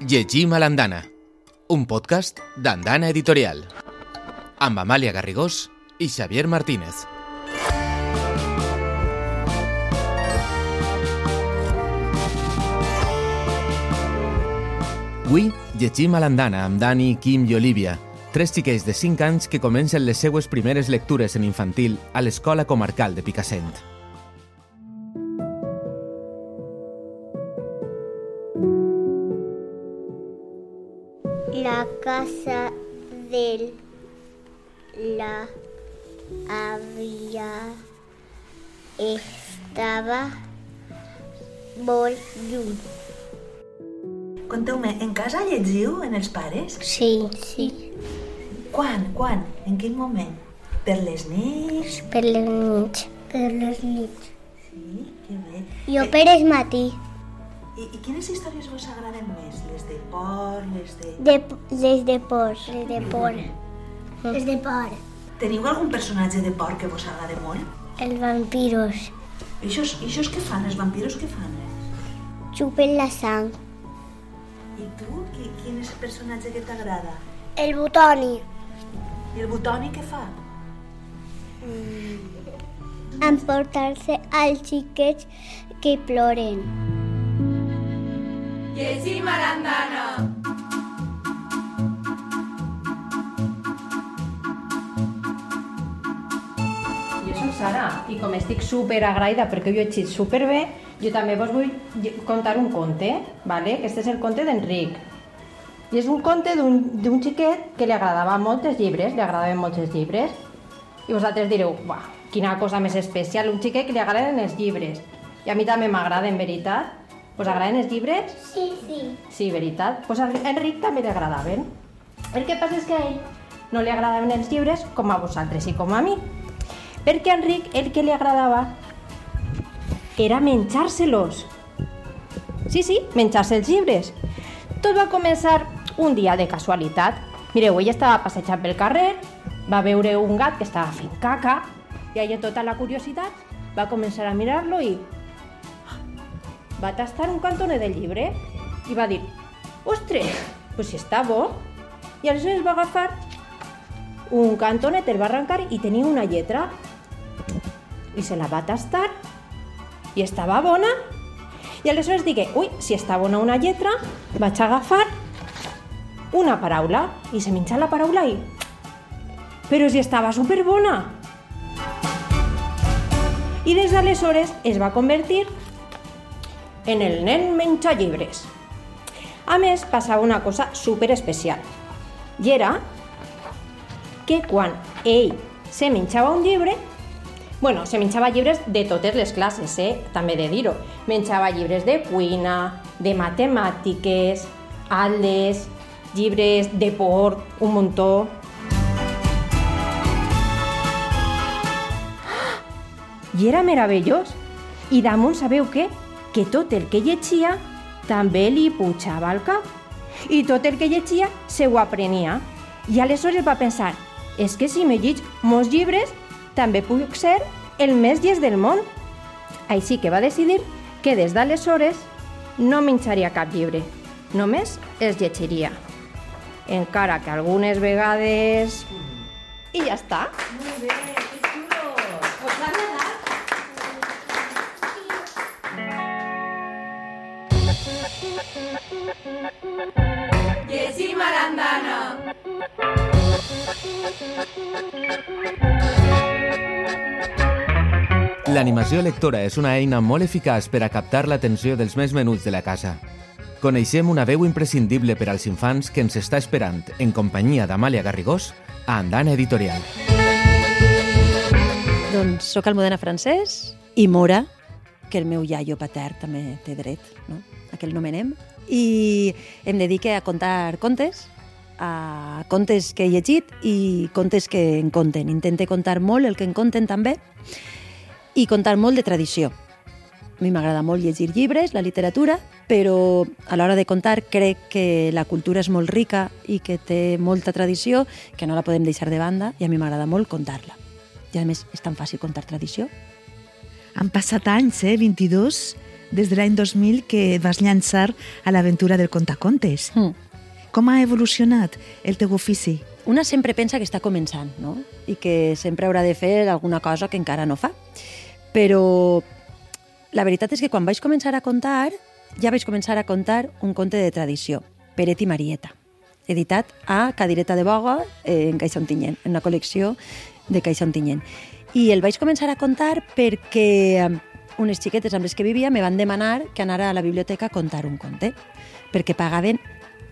Llegim a l'Andana, un podcast d'Andana Editorial, amb Amàlia Garrigós i Xavier Martínez. Avui llegim a l'Andana amb Dani, Kim i Olivia, tres xiquets de 5 anys que comencen les seues primeres lectures en infantil a l'Escola Comarcal de Picassent. La casa de la àvia estava molt lluny. Conteu-me, en casa llegiu en els pares? Sí, sí. Quan? Quan? En quin moment? Per les nits? Per les nits. Per les nits. Sí, que bé. Jo Eh, per el matí. I, I quines històries vos agraden més? Les de por, les de... De, les de por. Les de por. Les de por. Teniu algun personatge de por que vos agrada molt? Els vampiros. I això, i això què fan? Els vampiros què fan? Xupen la sang. I tu? Qui, quin és el personatge que t'agrada? El botoni. I el Butoni què fa? Emportar-se als xiquets que ploren. Jo soc Sara i com estic super agraïda perquè ho he llegit super bé, jo també vos vull contar un conte, ¿vale? Aquest és el conte d'Enric. I és un conte d'un xiquet que li agradava molt els llibres, li agradaven molts els llibres. I vosaltres direu, uah, quina cosa més especial, un xiquet que li agraden els llibres. I a mi també m'agraden, veritat? Us agraden els llibres? Sí, sí. Sí, veritat. Pues a Enric també li agradaven. El que passa és que a ell no li agradaven els llibres com a vosaltres i com a mi. Perquè a Enric el que li agradava era menjar-se-los. Sí, sí, menjar-se els llibres. Tot va començar un dia de casualitat. Mireu, ell estava passejant pel carrer, va veure un gat que estava fent caca, i ella tota la curiositat va començar a mirar-lo i va tastar un cantoner del llibre i va dir, ostres, pues si està bo. I aleshores va agafar un cantonet, el va arrencar i tenia una lletra. I se la va tastar i estava bona. I aleshores digué, ui, si està bona una lletra, vaig agafar una paraula i se menja la paraula i... Però si estava superbona! I des d'aleshores es va convertir en el nen menja llibres. A més, passava una cosa super especial. I era que quan ell se menjava un llibre, bueno, se menjava llibres de totes les classes, eh? també de dir-ho. Menjava llibres de cuina, de matemàtiques, atles, llibres de por, un muntó. I era meravellós. I damunt sabeu què? Que tot el que llegia també li pujava al cap. I tot el que llegia se ho aprenia. I aleshores va pensar, és que si me llig molts llibres, també puc ser el més llest del món. Així que va decidir que des d'aleshores no menjaria cap llibre, només els llegiria. Encara que algunes vegades... I ja està. Molt bé, que xulos! Us ha agradat? L'animació lectora és una eina molt eficaç per a captar l'atenció dels més menuts de la casa. Coneixem una veu imprescindible per als infants que ens està esperant, en companyia d'Amàlia Garrigós, a Andana Editorial. Doncs sóc almudena francès i mora, que el meu iaio patern també té dret, no? a que el nomenem. I em dedique a contar contes, a contes que he llegit i contes que en conten. Intente contar molt el que en conten també i contar molt de tradició. A mi m'agrada molt llegir llibres, la literatura, però a l'hora de contar crec que la cultura és molt rica i que té molta tradició, que no la podem deixar de banda i a mi m'agrada molt contar-la. I a més és tan fàcil contar tradició. Han passat anys, eh? 22, des de l'any 2000 que vas llançar a l'aventura del contacontes. Mm. Com ha evolucionat el teu ofici? Una sempre pensa que està començant, no? I que sempre haurà de fer alguna cosa que encara no fa. Però la veritat és que quan vaig començar a contar, ja vaig començar a contar un conte de tradició, Peret i Marieta, editat a Cadireta de Boga eh, en Caixa Ontinyent, en una col·lecció de Caixa Ontinyent. I el vaig començar a contar perquè eh, unes xiquetes amb les que vivia me van demanar que anara a la biblioteca a contar un conte, perquè pagaven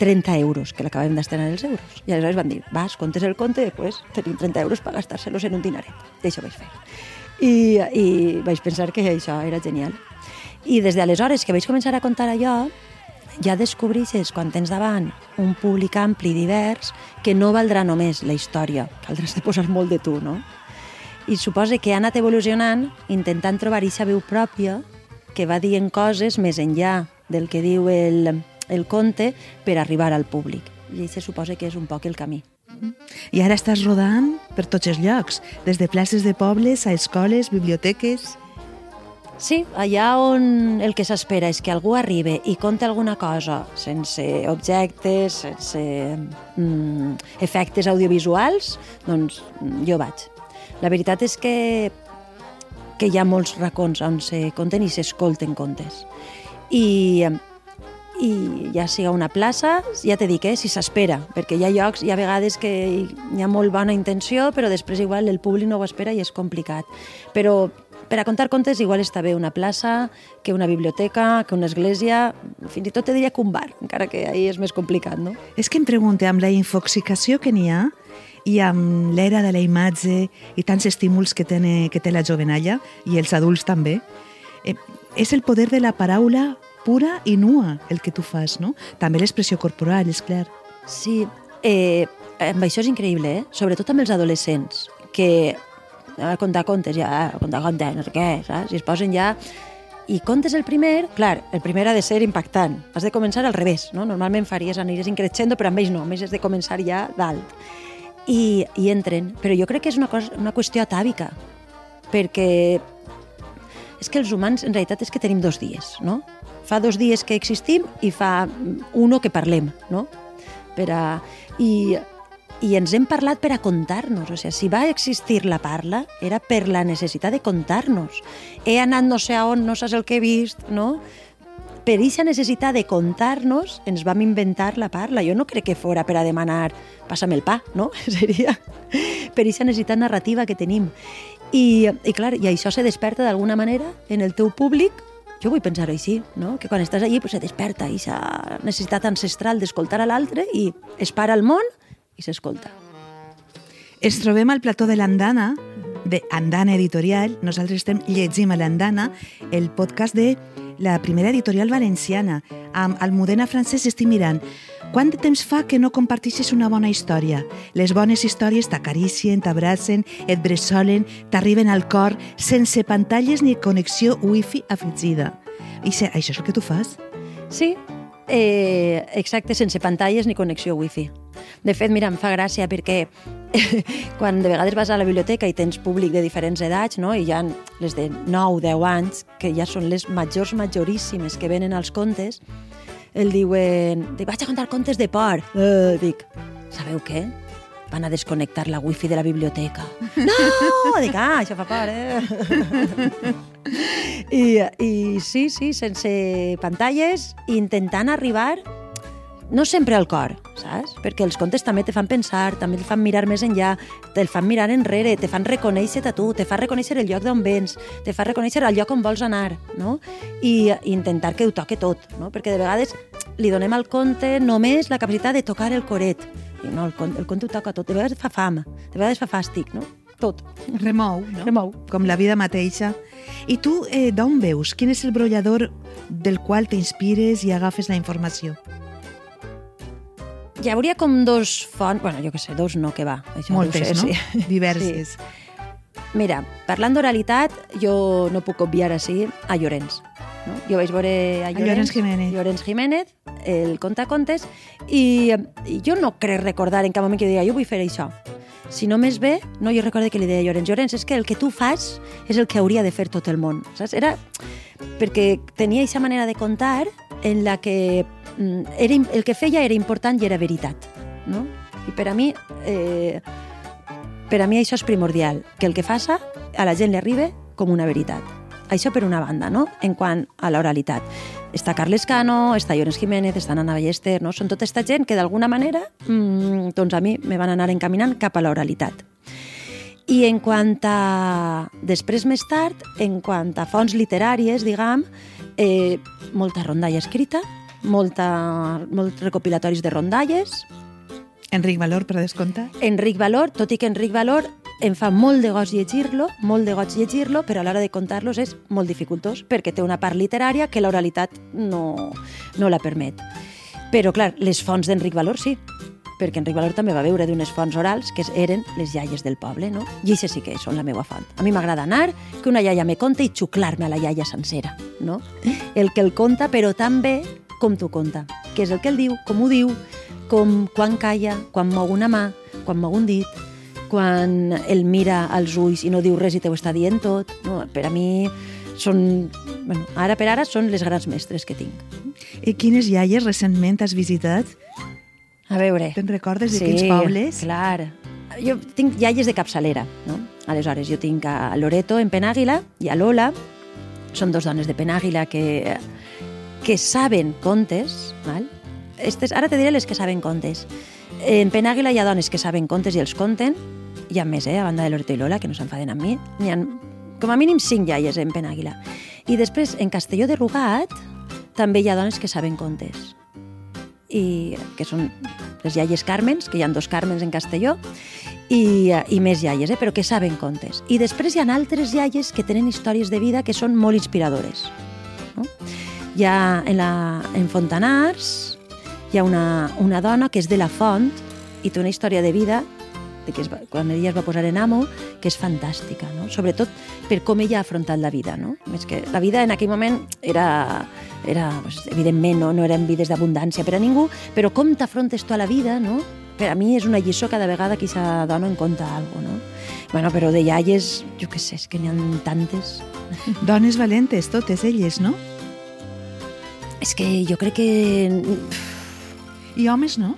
30 euros, que l'acabem d'estrenar els euros. I aleshores van dir, vas, contes el conte, pues, tenim 30 euros per gastar-se-los en un dinaret. I això vaig fer. I, I vaig pensar que això era genial. I des d'aleshores que vaig començar a contar allò, ja descobreixes quan tens davant un públic ampli i divers que no valdrà només la història, caldràs de posar molt de tu, no? I suposa que ha anat evolucionant intentant trobar aquesta veu pròpia que va dient coses més enllà del que diu el, el conte per arribar al públic. I això suposa que és un poc el camí. I ara estàs rodant per tots els llocs, des de places de pobles a escoles, biblioteques... Sí, allà on el que s'espera és que algú arribi i conti alguna cosa sense objectes, sense mm, efectes audiovisuals, doncs mm, jo vaig. La veritat és que, que hi ha molts racons on se conten i s'escolten contes. I, i ja siga una plaça, ja t'he dit, eh, si s'espera, perquè hi ha llocs, hi ha vegades que hi ha molt bona intenció, però després igual el públic no ho espera i és complicat. Però per a contar contes igual està bé una plaça, que una biblioteca, que una església, fins i tot te diria que un bar, encara que ahir és més complicat, no? És que em pregunte, amb la infoxicació que n'hi ha i amb l'era de la imatge i tants estímuls que, tene, que té la jovenalla i els adults també, eh, és el poder de la paraula pura i nua el que tu fas, no? També l'expressió corporal, és clar. Sí, eh, amb això és increïble, eh? sobretot amb els adolescents, que a contar contes ja, a contar contes, no sé què, saps? I es posen ja... I contes el primer, clar, el primer ha de ser impactant. Has de començar al revés, no? Normalment faries, anires increixendo, però amb ells no, amb ells has de començar ja dalt. I, i entren. Però jo crec que és una, cosa, una qüestió atàvica, perquè és que els humans en realitat és que tenim dos dies, no? Fa dos dies que existim i fa uno que parlem, no? Per a... I, i ens hem parlat per a contar-nos. O sigui, si va existir la parla, era per la necessitat de contar-nos. He anat no sé a on, no saps el que he vist, no? Per aquesta necessitat de contar-nos, ens vam inventar la parla. Jo no crec que fora per a demanar passa'm el pa, no? Seria per aquesta necessitat narrativa que tenim. I, i clar, i això se desperta d'alguna manera en el teu públic jo vull pensar així, no? que quan estàs allí pues, se desperta aquesta necessitat ancestral d'escoltar a l'altre i es para el món i s'escolta. Ens trobem al plató de l'Andana, de Andana Editorial. Nosaltres estem llegim a l'Andana el podcast de la primera editorial valenciana. Amb Almudena Francesc estic mirant quant de temps fa que no compartixes una bona història? Les bones històries t'acaricien, t'abracen, et bressolen, t'arriben al cor, sense pantalles ni connexió wifi afegida. I això és el que tu fas? Sí, eh, exacte, sense pantalles ni connexió wifi. De fet, mira, em fa gràcia perquè quan de vegades vas a la biblioteca i tens públic de diferents edats, no? i hi ha les de 9, 10 anys, que ja són les majors majoríssimes que venen als contes, el diuen, dic, vaig a contar contes de por. Uh, dic, sabeu què? Van a desconnectar la wifi de la biblioteca. No! Dic, ah, això fa por, eh? I, I sí, sí, sense pantalles, intentant arribar no sempre al cor, saps? Perquè els contes també te fan pensar, també te fan mirar més enllà, te fan mirar enrere, te fan reconèixer a tu, te fa reconèixer el lloc d'on vens, te fa reconèixer el lloc on vols anar, no? I, i intentar que ho toque tot, no? Perquè de vegades li donem al conte només la capacitat de tocar el coret. I no, el, conte, el conte ho toca tot. De vegades fa fam, de vegades fa fàstic, no? Tot. Remou, no? Remou. Com la vida mateixa. I tu, eh, d'on veus? Quin és el brollador del qual t'inspires i agafes la informació? Hi hauria com dos fonts, bueno, jo què sé, dos no, que va. Això Moltes, no? Sé, no? Sí. Diverses. Sí. Mira, parlant d'oralitat, jo no puc obviar així a Llorenç. No? Jo vaig veure a Llorenç, Llorenç Jiménez. Llorenç Jiménez, el contacontes, i, i jo no crec recordar en cap moment que jo deia jo vull fer això. si només ve, no, jo recordo que li deia a Llorenç, Llorenç, és que el que tu fas és el que hauria de fer tot el món, saps? Era perquè tenia aquesta manera de contar en la que era, im- el que feia era important i era veritat, no? I per a mi, eh, per a mi això és primordial, que el que faça a la gent li arribi com una veritat. Això per una banda, no? En quant a l'oralitat. Està Carles Cano, està Llorenç Jiménez, està Nana Ballester, no? Són tota aquesta gent que d'alguna manera mmm, doncs a mi me van anar encaminant cap a l'oralitat. I en quant a... Després, més tard, en quant a fonts literàries, diguem, eh, molta rondalla escrita, molta, molts recopilatoris de rondalles, Enric Valor, per descompte. Enric Valor, tot i que Enric Valor em fa molt de goig llegir-lo, molt de goig llegir-lo, però a l'hora de contar-los és molt dificultós, perquè té una part literària que l'oralitat no, no la permet. Però, clar, les fonts d'Enric Valor sí, perquè Enric Valor també va veure d'unes fonts orals que eren les iaies del poble, no? I això sí que són la meva font. A mi m'agrada anar, que una iaia me conta i xuclar-me a la iaia sencera, no? El que el conta, però també com t'ho conta, que és el que el diu, com ho diu, com quan calla, quan mou una mà, quan mou un dit, quan el mira als ulls i no diu res i t'ho està dient tot. No, per a mi són... Bueno, ara per ara són les grans mestres que tinc. I quines iaies recentment has visitat? A veure... Te'n recordes de quins pobles? clar. Jo tinc iaies de capçalera, no? Aleshores, jo tinc a Loreto, en Penàguila, i a Lola. Són dos dones de Penàguila que, que saben contes, val? Estes, ara te diré les que saben contes. En Penàguila hi ha dones que saben contes i els conten, hi ha més, eh, a banda de Loreto i Lola, que no s'enfaden amb mi. N'hi ha com a mínim cinc iaies en Penàguila. I després, en Castelló de Rugat, també hi ha dones que saben contes i que són les iaies Carmens, que hi ha dos Carmens en Castelló, i, i més iaies, eh? però que saben contes. I després hi ha altres iaies que tenen històries de vida que són molt inspiradores. No? Hi ha en, la, en Fontanars, hi ha una, una dona que és de la Font i té una història de vida de que es va, quan ella es va posar en amo, que és fantàstica, no? sobretot per com ella ha afrontat la vida. No? Més que la vida en aquell moment era, era pues, evidentment, no, no eren vides d'abundància per a ningú, però com t'afrontes tu a la vida, no? per a mi és una lliçó cada vegada que aquesta dona en conta alguna no? Bueno, però de iaies, jo què sé, és que n'hi ha tantes. Dones valentes, totes elles, no? És que jo crec que... I homes, no?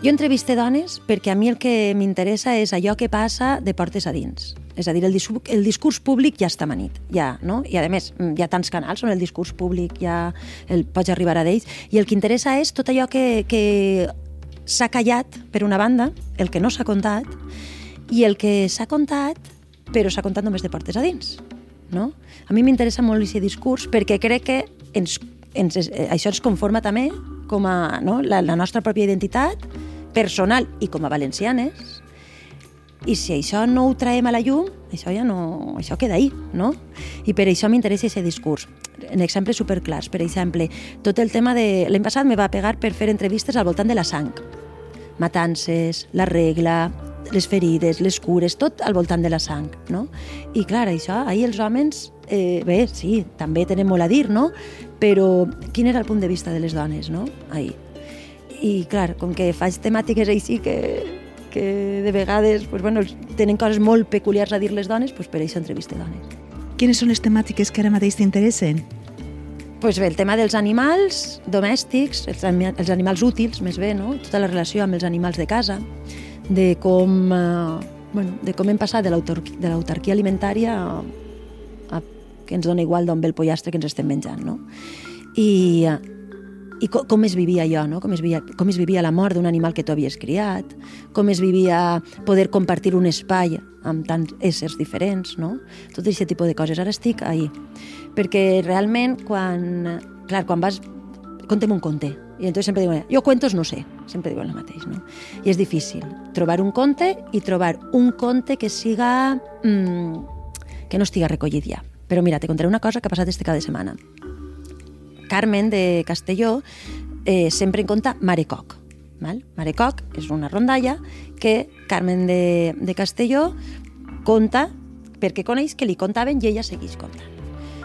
Jo entreviste dones perquè a mi el que m'interessa és allò que passa de portes a dins. És a dir, el, discurs, el discurs públic ja està manit, ja, no? I a més, mm, hi ha tants canals on el discurs públic ja el pots arribar a d'ells, i el que interessa és tot allò que, que s'ha callat, per una banda, el que no s'ha contat, i el que s'ha contat, però s'ha contat només de portes a dins. No? A mi m'interessa molt aquest discurs perquè crec que ens, ens, eh, això ens conforma també com a no? la, la nostra pròpia identitat personal i com a valencianes i si això no ho traiem a la llum, això ja no... això queda ahí, no? I per això m'interessa aquest discurs. En exemples superclars, per exemple, tot el tema de... L'any passat me va pegar per fer entrevistes al voltant de la sang. Matances, la regla, les ferides, les cures, tot al voltant de la sang, no? I clar, això, ahir els homes, eh, bé, sí, també tenen molt a dir, no? Però quin era el punt de vista de les dones, no? Ahir. I clar, com que faig temàtiques així que, que de vegades pues, bueno, tenen coses molt peculiars a dir les dones, pues, per això entreviste dones. Quines són les temàtiques que ara mateix t'interessen? Pues bé, el tema dels animals domèstics, els, els animals útils, més bé, no? tota la relació amb els animals de casa, de com, eh, bueno, de com hem passat de l'autarquia alimentària a, a que ens dona igual d'on ve el pollastre que ens estem menjant. No? I, eh, i co com es vivia allò, no? com, es vivia, com es vivia la mort d'un animal que tu havies criat, com es vivia poder compartir un espai amb tants éssers diferents, no? tot aquest tipus de coses. Ara estic ahí, perquè realment quan, clar, quan vas contem un conte. I entonces sempre diuen, jo cuentos no sé, sempre diuen el mateix, no? I és difícil trobar un conte i trobar un conte que siga... Mmm, que no estiga recollit ja. Però mira, te contaré una cosa que ha passat este cada setmana. Carmen de Castelló eh, sempre en conta Marecoc. Val? Marecoc és una rondalla que Carmen de, de Castelló conta perquè coneix que li contaven i ella segueix contant.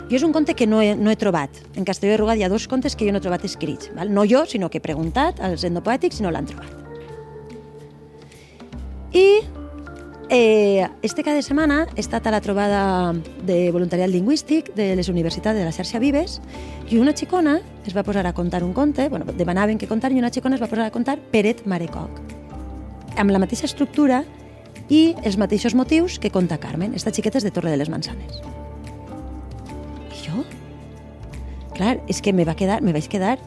Jo és un conte que no he, no he trobat. En Castelló de Rugat hi ha dos contes que jo no he trobat escrits. Val? No jo, sinó que he preguntat als endopoètics i no l'han trobat. I eh, este cada setmana he estat a la trobada de voluntariat lingüístic de les universitats de la xarxa Vives i una xicona es va posar a contar un conte, bueno, demanaven que contar i una xicona es va posar a contar Peret Marecoc, amb la mateixa estructura i els mateixos motius que conta Carmen, esta xiqueta és de Torre de les Mansanes. Clar, és que me va quedar, me vaig quedar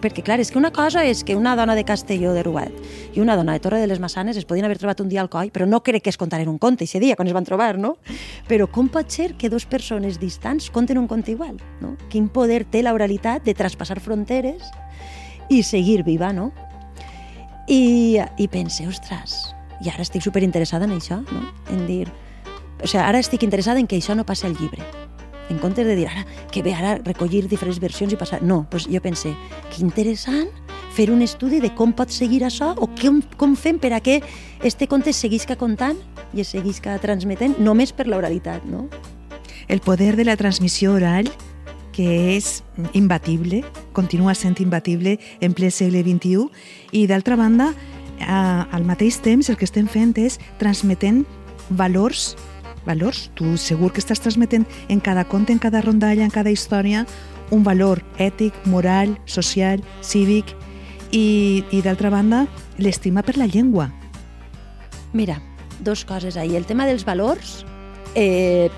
perquè clar, és que una cosa és que una dona de Castelló de Ruat i una dona de Torre de les Massanes es podien haver trobat un dia al coll, però no crec que es contaren un conte ese dia quan es van trobar, no? Però com pot ser que dues persones distants conten un conte igual, no? Quin poder té l'oralitat de traspassar fronteres i seguir viva, no? I, i pense, ostres, i ara estic superinteressada en això, no? En dir, o sigui, ara estic interessada en que això no passi al llibre, en comptes de dir ara que bé ara recollir diferents versions i passar... No, doncs jo pensé, que interessant fer un estudi de com pot seguir això o com, com fem per a que este conte seguisca contant i es seguisca transmetent només per l'oralitat, no? El poder de la transmissió oral que és imbatible, continua sent imbatible en ple segle XXI, i d'altra banda, a, al mateix temps el que estem fent és transmetent valors valors. Tu segur que estàs transmetent en cada conte, en cada rondalla, en cada història, un valor ètic, moral, social, cívic i, i d'altra banda, l'estima per la llengua. Mira, dos coses ahí. El tema dels valors, eh,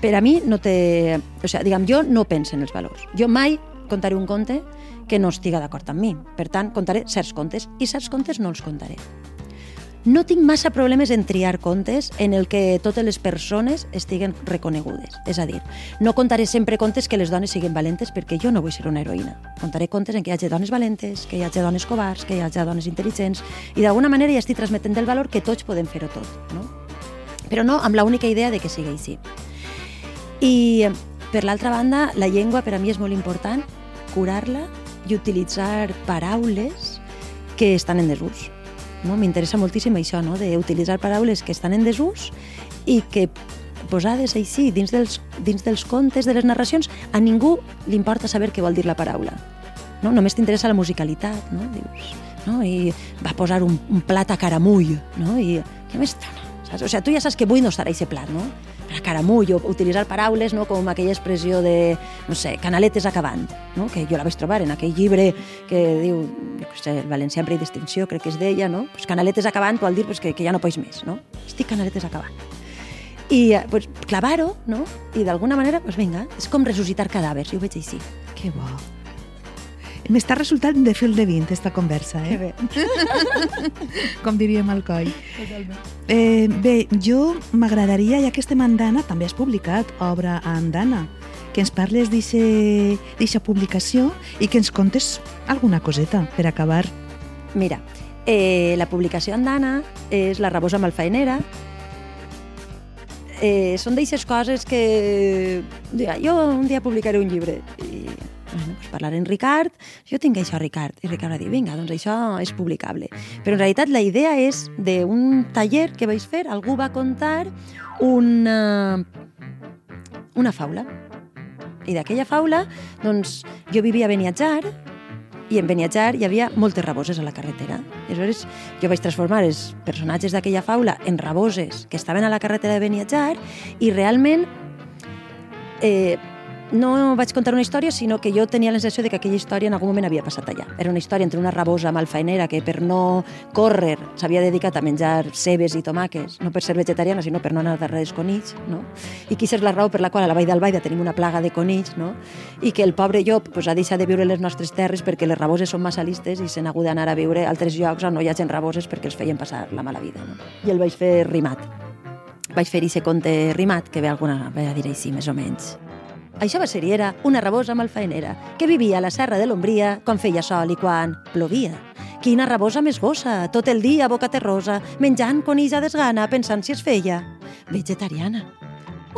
per a mi no té... O sigui, diguem, jo no penso en els valors. Jo mai contaré un conte que no estiga d'acord amb mi. Per tant, contaré certs contes i certs contes no els contaré. No tinc massa problemes en triar contes en el que totes les persones estiguen reconegudes. És a dir, no contaré sempre contes que les dones siguin valentes perquè jo no vull ser una heroïna. Contaré contes en què hi hagi dones valentes, que hi hagi dones covards, que hi hagi dones intel·ligents i d'alguna manera ja estic transmetent el valor que tots podem fer-ho tot. No? Però no amb l'única idea de que sigui així. I per l'altra banda, la llengua per a mi és molt important, curar-la i utilitzar paraules que estan en desús no? M'interessa moltíssim això, no? d'utilitzar paraules que estan en desús i que posades així dins dels, dins dels contes, de les narracions, a ningú li importa saber què vol dir la paraula. No? Només t'interessa la musicalitat, no? Dius, no? I va posar un, un plat a caramull, no? I què més dona? Saps? O sigui, tu ja saps que avui no estarà aquest plat, no? A caramull, o utilitzar paraules no? com aquella expressió de, no sé, canaletes acabant, no? que jo la vaig trobar en aquell llibre que diu, jo sé, el valencià en distinció, crec que es deia, no? pues canaletes acabant vol dir pues, que, que ja no pots més, no? estic canaletes acabant. I pues, clavar-ho, no? i d'alguna manera, pues, vinga, és com ressuscitar cadàvers, jo ho veig així. Que bo. M'està resultant de fil de 20, esta conversa, eh? Que bé. Com diríem al coll. Eh, bé, jo m'agradaria, ja que estem a Andana, també has publicat obra a Andana, que ens parles d'aquesta publicació i que ens contes alguna coseta per acabar. Mira, eh, la publicació Andana és La rabosa malfaenera. Eh, són d'eixes coses que... Jo un dia publicaré un llibre i pues parlaré amb Ricard, jo tinc això, Ricard. I Ricard va dir, vinga, doncs això és publicable. Però en realitat la idea és d'un taller que vaig fer, algú va contar una, una faula. I d'aquella faula, doncs, jo vivia a Beniatjar, i en Beniatjar hi havia moltes raboses a la carretera. I aleshores jo vaig transformar els personatges d'aquella faula en raboses que estaven a la carretera de Beniatjar i realment eh, no vaig contar una història, sinó que jo tenia la sensació de que aquella història en algun moment havia passat allà. Era una història entre una rabosa malfaenera que per no córrer s'havia dedicat a menjar cebes i tomàquets, no per ser vegetariana, sinó per no anar darrere dels conills, no? I qui és la raó per la qual a la Vall d'Albaida tenim una plaga de conills, no? I que el pobre llop pues, ha deixat de viure les nostres terres perquè les raboses són massa listes i n'ha hagut d'anar a viure a altres llocs on no hi ha gent raboses perquè els feien passar la mala vida, no? I el vaig fer rimat. Vaig fer aquest conte rimat, que ve alguna, ve a dir així, més o menys. Això va ser era una rabosa malfaenera que vivia a la serra de l'Ombria quan feia sol i quan plovia. Quina rabosa més gossa, tot el dia boca terrosa, menjant conills a desgana, pensant si es feia vegetariana.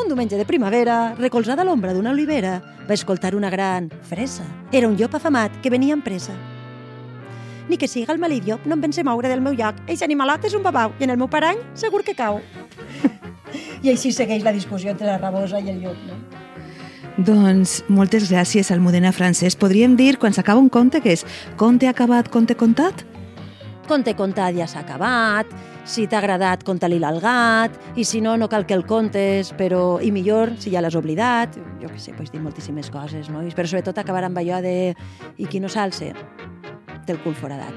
Un diumenge de primavera, recolzada a l'ombra d'una olivera, va escoltar una gran fresa. Era un llop afamat que venia amb pressa. Ni que siga el malit llop, no em pense moure del meu lloc. Eixe animalot és un babau i en el meu parany segur que cau. I així segueix la discussió entre la rabosa i el llop, no? Doncs moltes gràcies, Almudena Francesc. Podríem dir, quan s'acaba un conte, que és conte acabat, conte contat? conte contat ja s'ha acabat, si t'ha agradat, conta-li al gat, i si no, no cal que el contes, però, i millor, si ja l'has oblidat, jo què sé, pots dir moltíssimes coses, no? Però sobretot acabar amb allò de i qui no s'alce, té el cul foradat.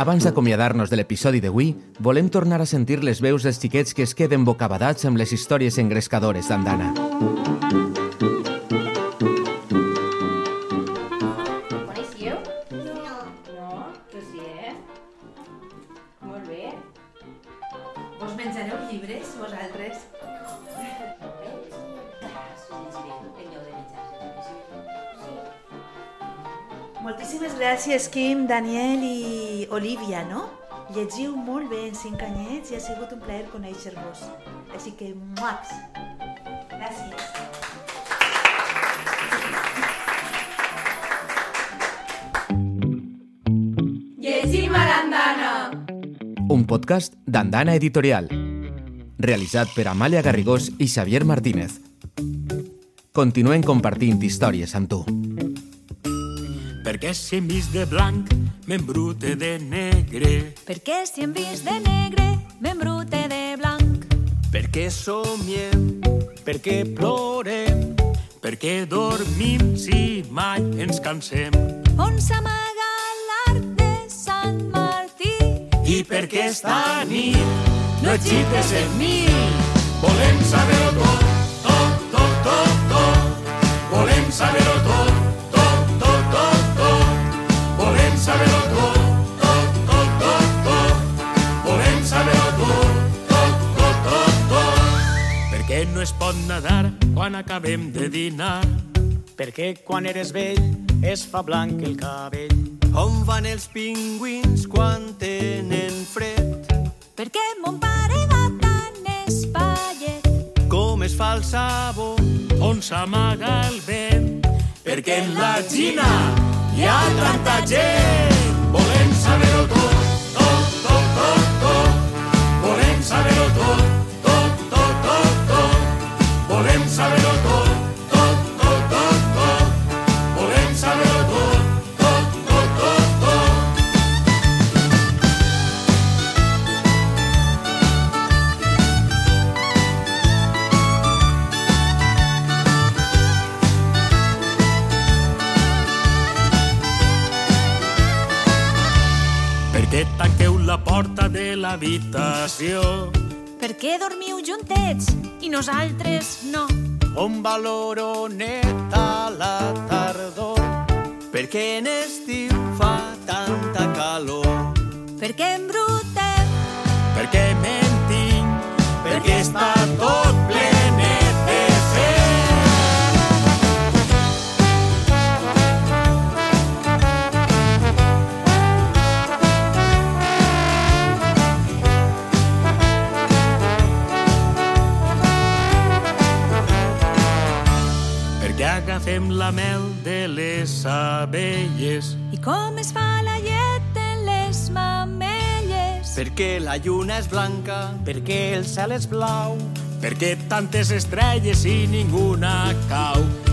Abans d'acomiadar-nos de l'episodi d'avui, volem tornar a sentir les veus dels xiquets que es queden bocabadats amb les històries engrescadores d'Andana. Gràcies, Quim, Daniel i Olivia, no? Llegiu molt bé en cinc anyets i ha sigut un plaer conèixer-vos. Així que, muacs! Gràcies. Un podcast d'Andana Editorial. Realitzat per Amàlia Garrigós i Xavier Martínez. Continuem compartint històries amb tu. Perquè si em vist de blanc, m'embrute de negre. Perquè si em vist de negre, m'embrute de blanc. Perquè somiem, perquè plorem, perquè dormim si mai ens cansem. On s'amaga l'art de Sant Martí? I perquè esta nit no exites en mi. Volem saber-ho tot, tot, tot, tot, tot. Volem saber-ho tot, saber-ho tot, tot, tot, tot, tot. Volem saber-ho tot, tot, tot, tot, tot. Per què no es pot nedar quan acabem de dinar? Perquè quan eres vell es fa blanc el cabell. On van els pingüins quan tenen fred? Perquè mon pare va tan espallet. Com es fa el sabó? On s'amaga el vent? Perquè en la Xina hi ha tanta gent. Volem saber-ho tot, tot, tot, tot, tot. Volem saber-ho tot, tot, tot, tot, tot. Volem saber-ho tot, de l'habitació? Per què dormiu juntets i nosaltres no? On va l'oroneta a la tardor? Perquè en estiu fa tanta calor? Per què embrutem? Per què mentim? Perquè està tot Agafem la mel de les abelles I com es fa la llet en les mamelles? Perquè la lluna és blanca? Perquè el cel és blau. perquè tantes estrelles i ninguna cau.